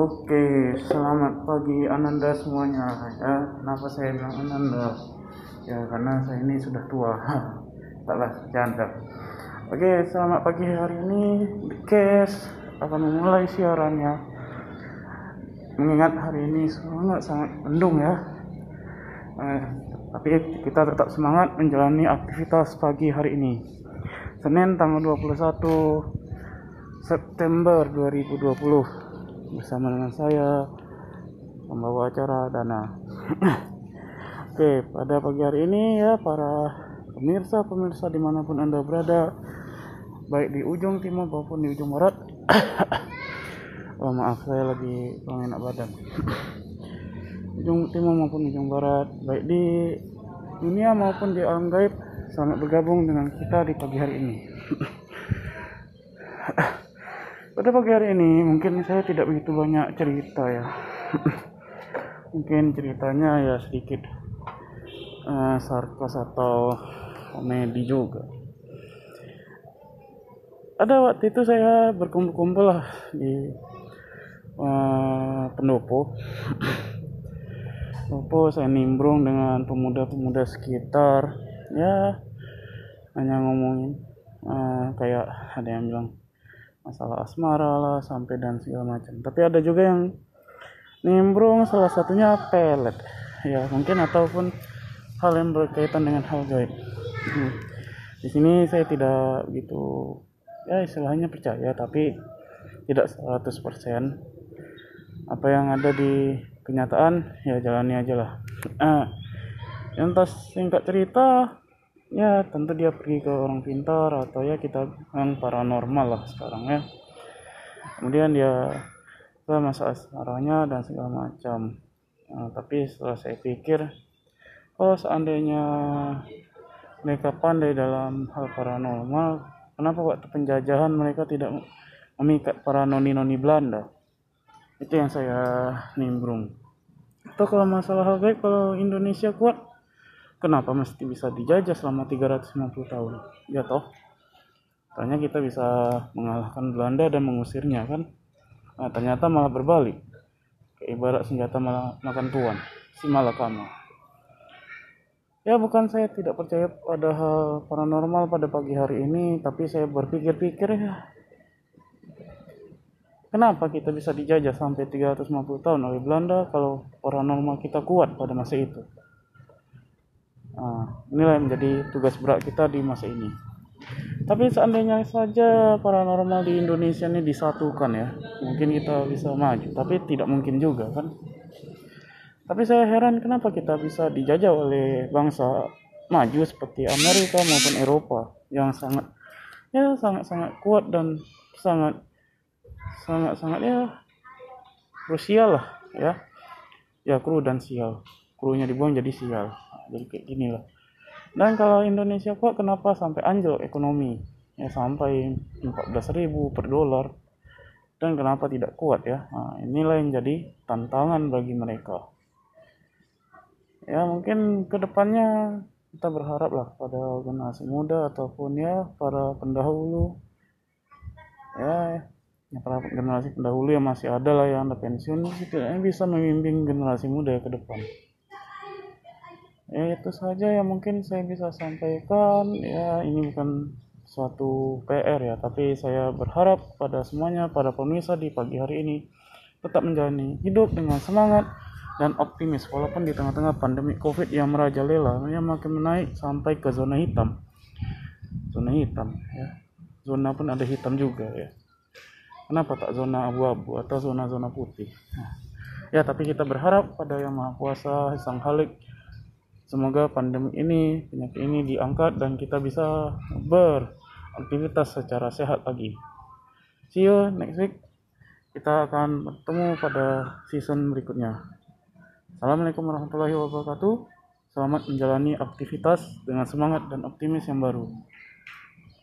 Oke, selamat pagi Ananda semuanya. Ya, kenapa saya bilang Ananda? Ya, karena saya ini sudah tua. Taklah canda. Oke, selamat pagi hari ini. Kes akan memulai siarannya. Mengingat hari ini sangat sangat mendung ya. Eh, tapi kita tetap semangat menjalani aktivitas pagi hari ini. Senin tanggal 21 September 2020 bersama dengan saya membawa acara Dana. Oke, pada pagi hari ini ya para pemirsa pemirsa di mana pun anda berada, baik di ujung timur maupun di ujung barat. oh maaf saya lagi kurang enak badan. ujung timur maupun ujung barat, baik di dunia maupun di alam gaib, selamat bergabung dengan kita di pagi hari ini. Pada pagi hari ini mungkin saya tidak begitu banyak cerita ya. Mungkin ceritanya ya sedikit uh, sarkas atau komedi juga. Ada waktu itu saya berkumpul-kumpul lah di uh, pendopo. Pendopo saya nimbrung dengan pemuda-pemuda sekitar. Ya hanya ngomongin uh, kayak ada yang bilang masalah asmara lah sampai dan segala macam. Tapi ada juga yang nimbrung salah satunya pelet. Ya mungkin ataupun hal yang berkaitan dengan hal gaib. Hmm. di sini saya tidak gitu ya istilahnya percaya tapi tidak 100% apa yang ada di kenyataan ya jalani aja lah. Nah, yang tas singkat cerita ya tentu dia pergi ke orang pintar atau ya kita yang paranormal lah sekarang ya. Kemudian dia ke masa asmaranya dan segala macam. Nah, tapi setelah saya pikir kalau seandainya mereka pandai dalam hal paranormal kenapa waktu penjajahan mereka tidak memikat para noni-noni Belanda? Itu yang saya nimbrung. Atau kalau masalah hal baik kalau Indonesia kuat kenapa mesti bisa dijajah selama 350 tahun? Ya toh tanya kita bisa mengalahkan Belanda dan mengusirnya kan? Nah, ternyata malah berbalik. Ibarat senjata malah makan tuan si malakama. Ya bukan saya tidak percaya pada hal paranormal pada pagi hari ini tapi saya berpikir-pikir ya. Kenapa kita bisa dijajah sampai 350 tahun oleh Belanda kalau paranormal kita kuat pada masa itu Nah, inilah yang menjadi tugas berat kita di masa ini. Tapi seandainya saja paranormal di Indonesia ini disatukan ya, mungkin kita bisa maju. Tapi tidak mungkin juga kan. Tapi saya heran kenapa kita bisa dijajah oleh bangsa maju seperti Amerika maupun Eropa yang sangat ya sangat sangat kuat dan sangat sangat sangat ya krusial lah ya ya kru dan sial krunya dibuang jadi sial jadi kayak gini lah. Dan kalau Indonesia kok kenapa sampai anjlok ekonomi? Ya sampai 14.000 per dolar. Dan kenapa tidak kuat ya? Nah, inilah yang jadi tantangan bagi mereka. Ya mungkin ke depannya kita berharap lah pada generasi muda ataupun ya para pendahulu. Ya ya para generasi pendahulu yang masih ada lah yang ada pensiun setidaknya bisa memimpin generasi muda ke depan ya itu saja yang mungkin saya bisa sampaikan. Ya ini bukan suatu PR ya tapi saya berharap pada semuanya pada pemirsa di pagi hari ini tetap menjalani hidup dengan semangat dan optimis. Walaupun di tengah-tengah pandemi covid yang merajalela yang makin menaik sampai ke zona hitam. Zona hitam ya. Zona pun ada hitam juga ya. Kenapa tak zona abu-abu atau zona-zona putih? Nah, ya tapi kita berharap pada yang maha kuasa sang halik Semoga pandemi ini, penyakit ini diangkat dan kita bisa beraktivitas secara sehat lagi. See you next week. Kita akan bertemu pada season berikutnya. Assalamualaikum warahmatullahi wabarakatuh. Selamat menjalani aktivitas dengan semangat dan optimis yang baru.